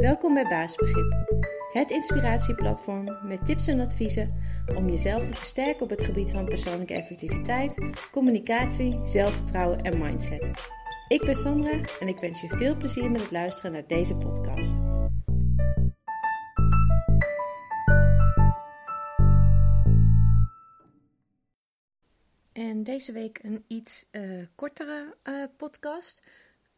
Welkom bij Basisbegrip, het inspiratieplatform met tips en adviezen om jezelf te versterken op het gebied van persoonlijke effectiviteit, communicatie, zelfvertrouwen en mindset. Ik ben Sandra en ik wens je veel plezier met het luisteren naar deze podcast. En deze week een iets uh, kortere uh, podcast.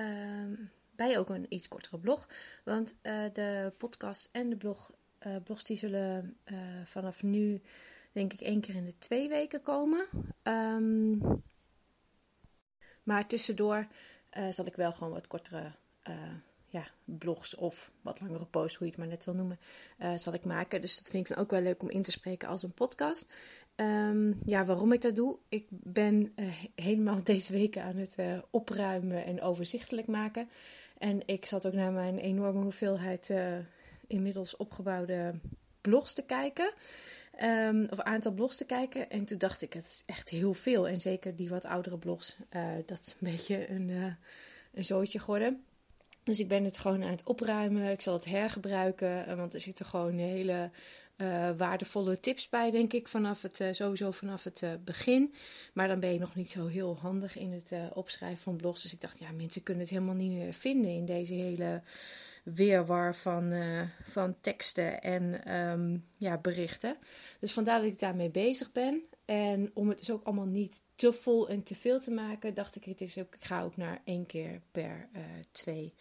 Uh, bij ook een iets kortere blog. Want uh, de podcast en de blog, blogs die zullen vanaf nu denk ik één keer in de twee weken komen. Um, maar tussendoor zal ik wel gewoon wat kortere ja, blogs of wat langere posts, hoe je het maar net wil noemen, zal ik maken. Dus dat vind ik dan ook wel leuk om in te spreken als een podcast. Um, ja, waarom ik dat doe? Ik ben uh, helemaal deze weken aan het uh, opruimen en overzichtelijk maken. En ik zat ook naar mijn enorme hoeveelheid uh, inmiddels opgebouwde blogs te kijken. Um, of aantal blogs te kijken. En toen dacht ik, het is echt heel veel. En zeker die wat oudere blogs, dat is een beetje een, een zootje geworden. Dus ik ben het gewoon aan het opruimen. Ik zal het hergebruiken. Want er zitten gewoon hele uh, waardevolle tips bij, denk ik, vanaf het, uh, sowieso vanaf het begin. Maar dan ben je nog niet zo heel handig in het opschrijven van blogs. Dus ik dacht, ja, mensen kunnen het helemaal niet meer vinden in deze hele weerwar van, van teksten en um, ja, berichten. Dus vandaar dat ik daarmee bezig ben. En om het dus ook allemaal niet te vol en te veel te maken, dacht ik, het is ook, ik ga ook naar één keer per twee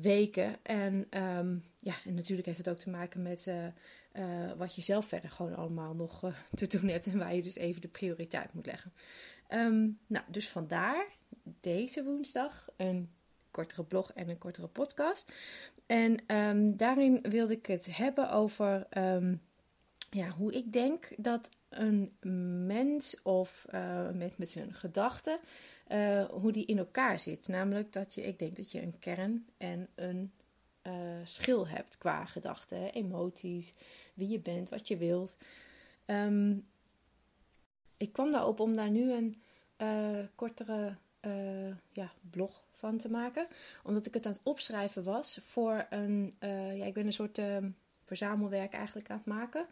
weken. En, um, ja, en natuurlijk heeft het ook te maken met uh, wat je zelf verder gewoon allemaal nog te doen hebt en waar je dus even de prioriteit moet leggen. Um, nou, dus vandaar deze woensdag een kortere blog en een kortere podcast. En um, daarin wilde ik het hebben over ja, hoe ik denk dat een mens of uh, met, met zijn gedachten, hoe die in elkaar zit. Namelijk dat je, ik denk dat je een kern en een uh, schil hebt qua gedachten, emoties, wie je bent, wat je wilt. Um, ik kwam daarop om daar nu een kortere ja, blog van te maken. Omdat ik het aan het opschrijven was voor een. ja, ik ben een soort verzamelwerk eigenlijk aan het maken.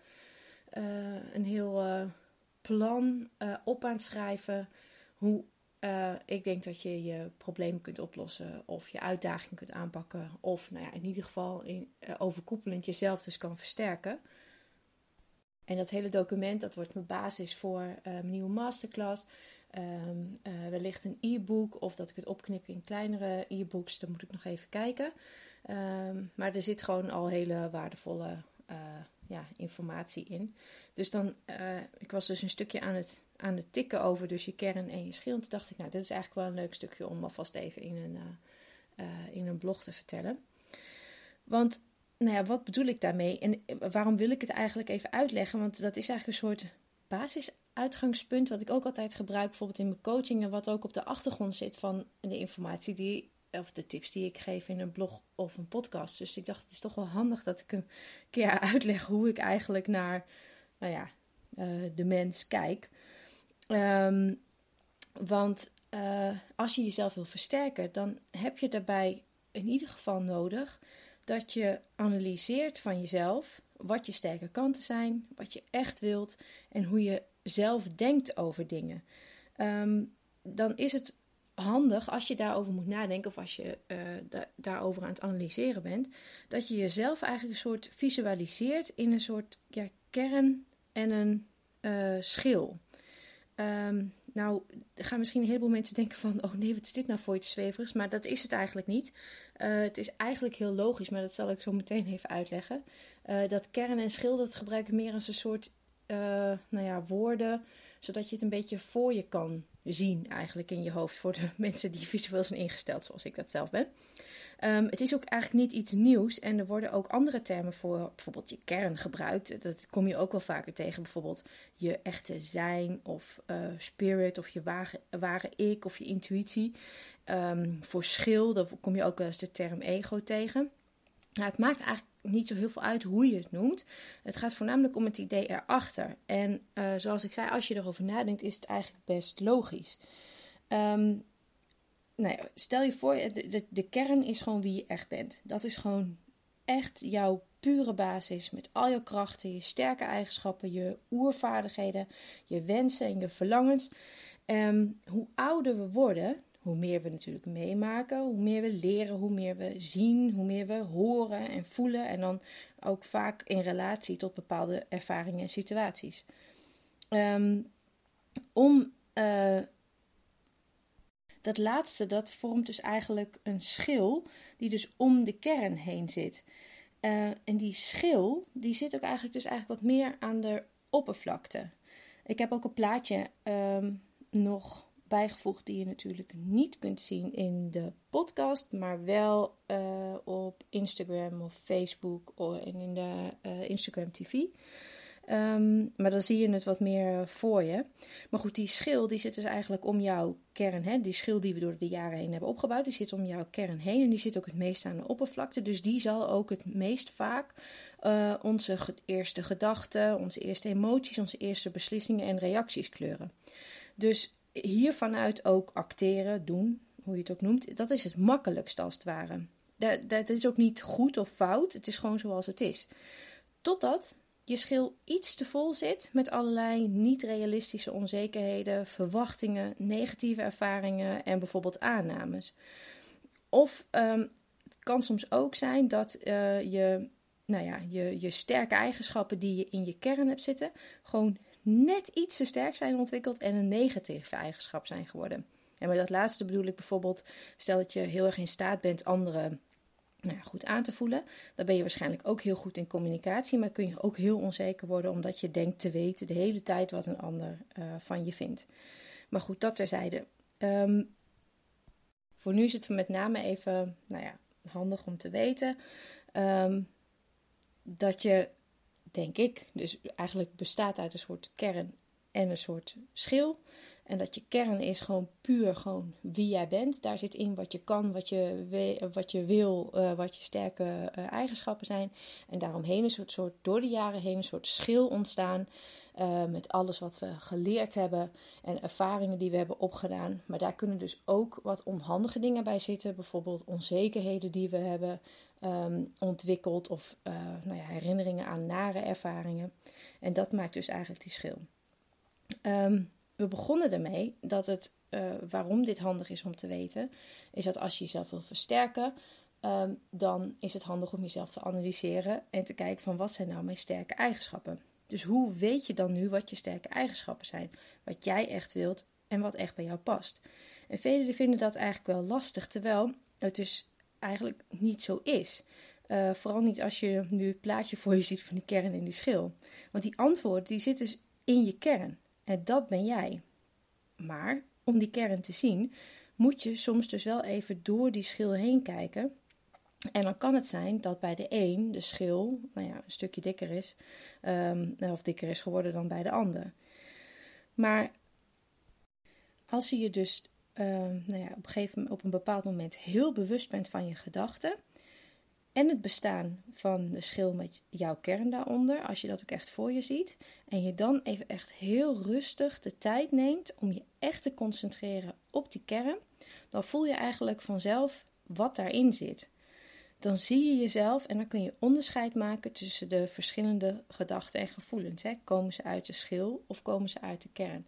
een heel plan op aan het schrijven. Hoe ik denk dat je je problemen kunt oplossen of je uitdaging kunt aanpakken. Of nou ja, in ieder geval in, overkoepelend jezelf dus kan versterken. En dat hele document dat wordt mijn basis voor mijn nieuwe masterclass. Um, wellicht een e-book of dat ik het opknip in kleinere e-books. Dan moet ik nog even kijken. Um, maar er zit gewoon al hele waardevolle ja, informatie in. Dus dan, uh, ik was dus een stukje aan het, aan het tikken over dus je kern en je schil. En toen dacht ik, nou, dit is eigenlijk wel een leuk stukje om alvast even in een, uh, in een blog te vertellen. Want, nou ja, wat bedoel ik daarmee? En waarom wil ik het eigenlijk even uitleggen? Want dat is eigenlijk een soort basisuitgangspunt wat ik ook altijd gebruik, bijvoorbeeld in mijn coaching. En wat ook op de achtergrond zit van de informatie die of de tips die ik geef in een blog of een podcast. Dus ik dacht, het is toch wel handig dat ik een keer uitleg hoe ik eigenlijk naar nou ja, uh, de mens kijk. Um, want uh, als je jezelf wil versterken, dan heb je daarbij in ieder geval nodig dat je analyseert van jezelf wat je sterke kanten zijn, wat je echt wilt en hoe je zelf denkt over dingen. Um, dan is het handig als je daarover moet nadenken of als je da daarover aan het analyseren bent, dat je jezelf eigenlijk een soort visualiseert in een soort ja, kern en een uh, schil. Um, nou, gaan misschien een heleboel mensen denken van, oh nee, wat is dit nou voor iets zweverigs? Maar dat is het eigenlijk niet. Uh, het is eigenlijk heel logisch, maar dat zal ik zo meteen even uitleggen. dat kern en schil, dat gebruiken meer als een soort, nou ja, woorden, zodat je het een beetje voor je kan zien eigenlijk in je hoofd voor de mensen die visueel zijn ingesteld zoals ik dat zelf ben. Um, het is ook eigenlijk niet iets nieuws en er worden ook andere termen voor bijvoorbeeld je kern gebruikt. Dat kom je ook wel vaker tegen, bijvoorbeeld je echte zijn of uh, spirit of je ware, ware ik of je intuïtie. Um, voor schil, dan kom je ook wel eens de term ego tegen. Nou, het maakt eigenlijk niet zo heel veel uit hoe je het noemt. Het gaat voornamelijk om het idee erachter. En uh, zoals ik zei, als je erover nadenkt, is het eigenlijk best logisch. Um, nou ja, stel je voor, de, de, de, kern is gewoon wie je echt bent. Dat is gewoon echt jouw pure basis met al je krachten, je sterke eigenschappen, je oervaardigheden, je wensen en je verlangens. Um, hoe ouder we worden, hoe meer we natuurlijk meemaken, hoe meer we leren, hoe meer we zien, hoe meer we horen en voelen. En dan ook vaak in relatie tot bepaalde ervaringen en situaties. Um, om uh, dat laatste, dat vormt dus eigenlijk een schil die dus om de kern heen zit. Uh, en die schil, die zit ook eigenlijk dus eigenlijk wat meer aan de oppervlakte. Ik heb ook een plaatje um, nog bijgevoegd die je natuurlijk niet kunt zien in de podcast, maar wel uh, op Instagram of Facebook en in de uh, Instagram TV. Um, maar dan zie je het wat meer voor je. Maar goed, die schil die zit dus eigenlijk om jouw kern. Hè? Die schil die we door de jaren heen hebben opgebouwd, die zit om jouw kern heen. En die zit ook het meest aan de oppervlakte. Dus die zal ook het meest vaak uh, onze eerste gedachten, onze eerste emoties, onze eerste beslissingen en reacties kleuren. Dus hiervanuit ook acteren, doen, hoe je het ook noemt, dat is het makkelijkst als het ware. Dat, dat is ook niet goed of fout, het is gewoon zoals het is. Totdat je schil iets te vol zit met allerlei niet-realistische onzekerheden, verwachtingen, negatieve ervaringen en bijvoorbeeld aannames. Of um, het kan soms ook zijn dat uh, je, nou ja, je, je sterke eigenschappen die je in je kern hebt zitten, gewoon net iets te sterk zijn ontwikkeld en een negatieve eigenschap zijn geworden. En met dat laatste bedoel ik bijvoorbeeld, stel dat je heel erg in staat bent anderen nou goed aan te voelen. Dan ben je waarschijnlijk ook heel goed in communicatie, maar kun je ook heel onzeker worden omdat je denkt te weten de hele tijd wat een ander uh, van je vindt. Maar goed, dat terzijde. Um, voor nu is het met name even nou ja, handig om te weten um, dat je, denk ik, dus eigenlijk bestaat uit een soort kern en een soort schil. En dat je kern is gewoon puur gewoon wie jij bent. Daar zit in wat je kan, wat je, wat je wil, uh, wat je sterke uh, eigenschappen zijn. En daaromheen is het soort, door de jaren heen een soort schil ontstaan. Uh, met alles wat we geleerd hebben en ervaringen die we hebben opgedaan. Maar daar kunnen dus ook wat onhandige dingen bij zitten. Bijvoorbeeld onzekerheden die we hebben um, ontwikkeld. Of nou ja, herinneringen aan nare ervaringen. En dat maakt dus eigenlijk die schil. Um, we begonnen ermee dat het, uh, waarom dit handig is om te weten, is dat als je jezelf wil versterken, um, dan is het handig om jezelf te analyseren en te kijken van wat zijn nou mijn sterke eigenschappen. Dus hoe weet je dan nu wat je sterke eigenschappen zijn, wat jij echt wilt en wat echt bij jou past? En velen vinden dat eigenlijk wel lastig, terwijl het dus eigenlijk niet zo is. Uh, vooral niet als je nu het plaatje voor je ziet van die kern en die schil. Want die antwoorden die zitten dus in je kern. En dat ben jij. Maar om die kern te zien, moet je soms dus wel even door die schil heen kijken. En dan kan het zijn dat bij de een de schil nou ja, een stukje dikker is, um, of dikker is geworden dan bij de ander. Maar als je je dus um, nou ja, op, gegeven, op een bepaald moment heel bewust bent van je gedachten, en het bestaan van de schil met jouw kern daaronder, als je dat ook echt voor je ziet. En je dan even echt heel rustig de tijd neemt om je echt te concentreren op die kern, dan voel je eigenlijk vanzelf wat daarin zit. Dan zie je jezelf en dan kun je onderscheid maken tussen de verschillende gedachten en gevoelens. Hè. Komen ze uit de schil of komen ze uit de kern?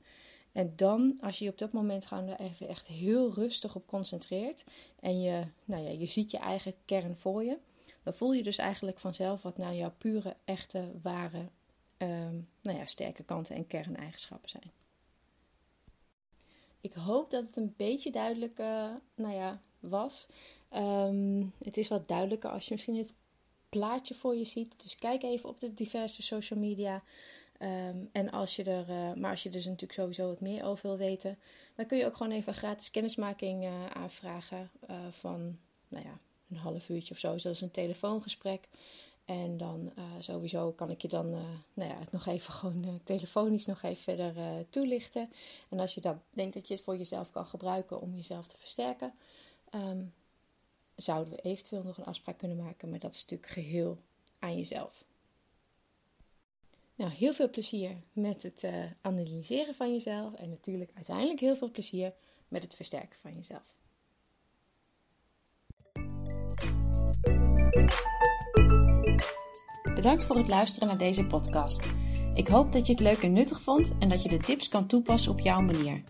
En dan, als je je op dat moment gewoon even echt heel rustig op concentreert en je, nou ja, je ziet je eigen kern voor je, dan voel je dus eigenlijk vanzelf wat nou jouw pure, echte, ware, um, nou ja, sterke kanten en kerneigenschappen zijn. Ik hoop dat het een beetje duidelijk uh, nou ja, was. Um, het is wat duidelijker als je misschien het plaatje voor je ziet. Dus kijk even op de diverse social media. Um, en als je er, uh, maar als je dus natuurlijk sowieso wat meer over wil weten, dan kun je ook gewoon even gratis kennismaking uh, aanvragen van, nou ja, een half uurtje of zo. Dus dat is een telefoongesprek. En dan sowieso kan ik je dan nou ja, het nog even gewoon telefonisch nog even verder toelichten. En als je dan denkt dat je het voor jezelf kan gebruiken om jezelf te versterken, um, zouden we eventueel nog een afspraak kunnen maken, maar dat is natuurlijk geheel aan jezelf. Nou, heel veel plezier met het eh, analyseren van jezelf en natuurlijk uiteindelijk heel veel plezier met het versterken van jezelf. Bedankt voor het luisteren naar deze podcast. Ik hoop dat je het leuk en nuttig vond en dat je de tips kan toepassen op jouw manier.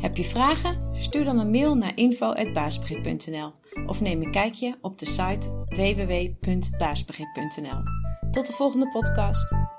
Heb je vragen? Stuur dan een mail naar info@baasbegrip.nl of neem een kijkje op de site www.baasbegrip.nl. Tot de volgende podcast.